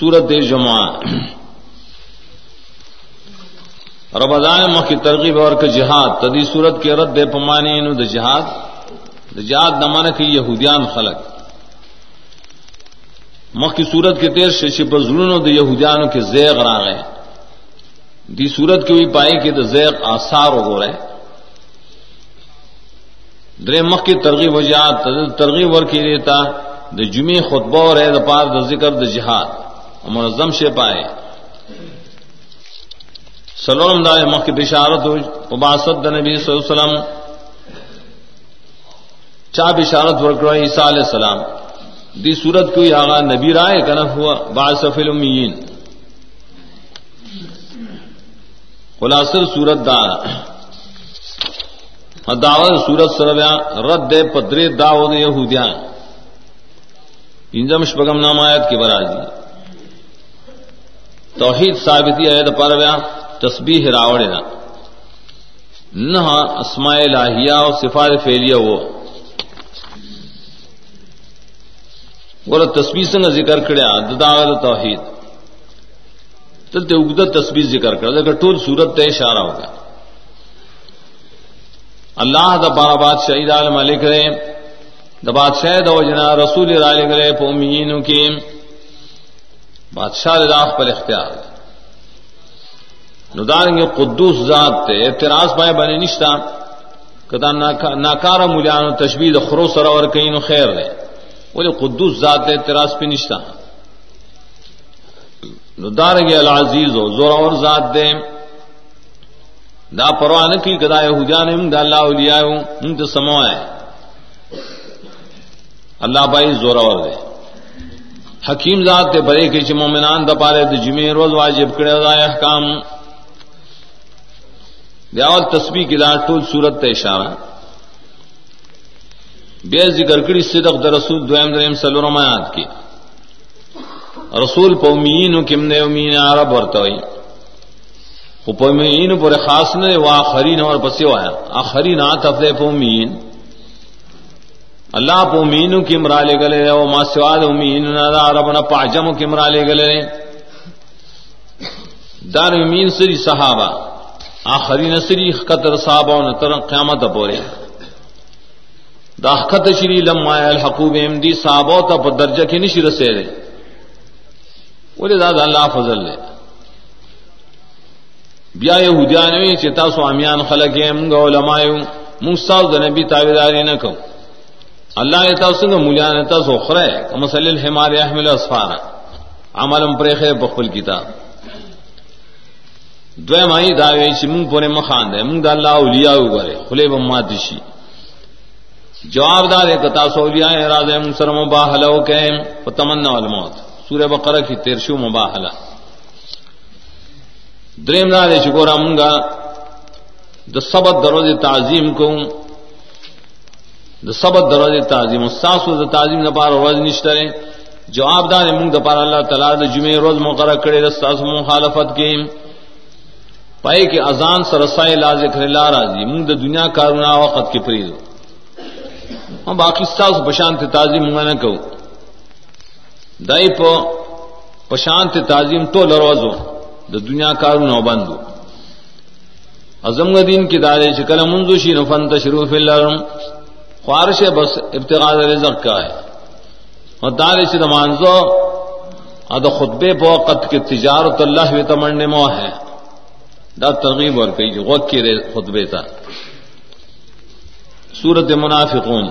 سورت جمع ربضان مخ کی ترغیب اور کے جہاد تدی صورت کے رد دے پمانی نو د جہاد۔ د جہاد نمان کی یہودیان خلق۔ مخ کی صورت کے تیر شش بزرون د یہودیان کے زیغ را گئے دی صورت کی ہوئی پائی کہ د زیغ آثار ہو رہے درے مخ کی ترغیب و جہاد، ترغیب ور کی دیتا د جمعی خطبہ اور ہے د پار د ذکر د جہاد۔ منظم سے پائے سلام دار مخ بشارت پباسد نبی صلی اللہ علیہ وسلم۔ چا بشارت ورکڑ عیسیٰ علیہ السلام۔ دی صورت کوئی آغا نبی رائے کنف ہوا باصف الامیین۔ خلاصر صورت دار ہاں، دعوت صورت سرویا رد دے پدرے داود یہودیان۔ انجم شپگم نام آیت کی برازی۔ توحید ثابتی عید پرویا تسبیح راوڑے نا۔ نہ اسماء الہیہ اور صفات فعلیہ وہ۔ وہ تسبیح سنگ ذکر کڑیا دداغل توحید۔ تلتے اگدت تسبیح ذکر کر دیکھ ٹول صورت تے اشارہ ہوگا اللہ دا بارہ بادشاہ عالم علیہ کرے، دا بادشاہ دو جنا رسول علیہ کرے، پومینوں کی بادشاہ راہ پر اختیار نداریں گے قدوس ذات تے، اعتراض پائے بنے نشتا کتا ناکارا ملیانو تشبید خرو سر اور کہیں نو خیر دے۔ بولے قدوس ذات تے اعتراض پہ نشتا نداریں گے العزیز ہو زور اور ذات دے۔ دا پرواہ نہ کی کدا یہودیان ہم، دا اللہ اولیاء ہم تو سموائے اللہ بائی زور اور دے۔ حکیم ذات تے بڑے کے چ مومنان د پارے د جمعے روز واجب کڑے دا احکام۔ دیاول تسبیح کی دا ټول صورت ته اشاره بیا ذکر کړي صدق د رسول دویم دریم سلورم آیات کی۔ رسول قومین کم نے امین عرب ورته وي او قومین پر خاص نه واخرین اور پسیو آیا۔ اخرین عطف له قومین اللہ پو مینو کی مرا لے گلے او ما سواد امین نہ عرب نہ پاجم کی مرا لے گلے دار امین سری صحابہ، آخری نسری قطر صحابہ نہ تر قیامت پورے۔ دا خط شری لما الحقوب امدی صحابہ تا پر درجہ کی نشی رسے دے ولی داد اللہ فضل لے۔ بیا یہودیان چتا سو امیان خلق منگ علماء منگ ساو دا نبی تاویداری نہ کہوں اللہ تا سنگ مولیان تا سوخرے مسل الحمار احمل اسفارا عملم پر خیر بخل کتاب. دوی مائی داوی چی منگ پورے مخان دے منگ دا اللہ اولیاء گرے خلے بما دشی جواب دار ہے کتا سو اولیاء راز منگ سر مباہلہ کہ فتمنا والموت. سورہ بقرہ کی تیرشو مباہلہ دریم دار ہے چکورا منگا دا سبت دروز تعظیم کو د سبت درجه تعظیم. استاد د تعظیم لپاره ورځ نشته جواب دار موږ د پاره الله تعالی د جمعې روز مقرره کړی د استاد مخالفت کې پای کې اذان سره سای لا ذکر الله راځي موږ د دنیا کارونه وخت کې پریدو هم باقی استاد بشانت تعظیم موږ نه کوو. دای په پشانت تعظیم ټول روزو د دنیا کارونه بندو اعظم دین کې کی دارے شکل منذ شی نفن تشروف الارم خواہش ہے بس ابتغاء رزق کا ہے۔ اور دار سے مانزو اد خطبے بوقت کے تجارت اللہ و تمن مو ہے۔ دا ترغیب اور کئی وقت کے خطبے تھا۔ سورت منافقون۔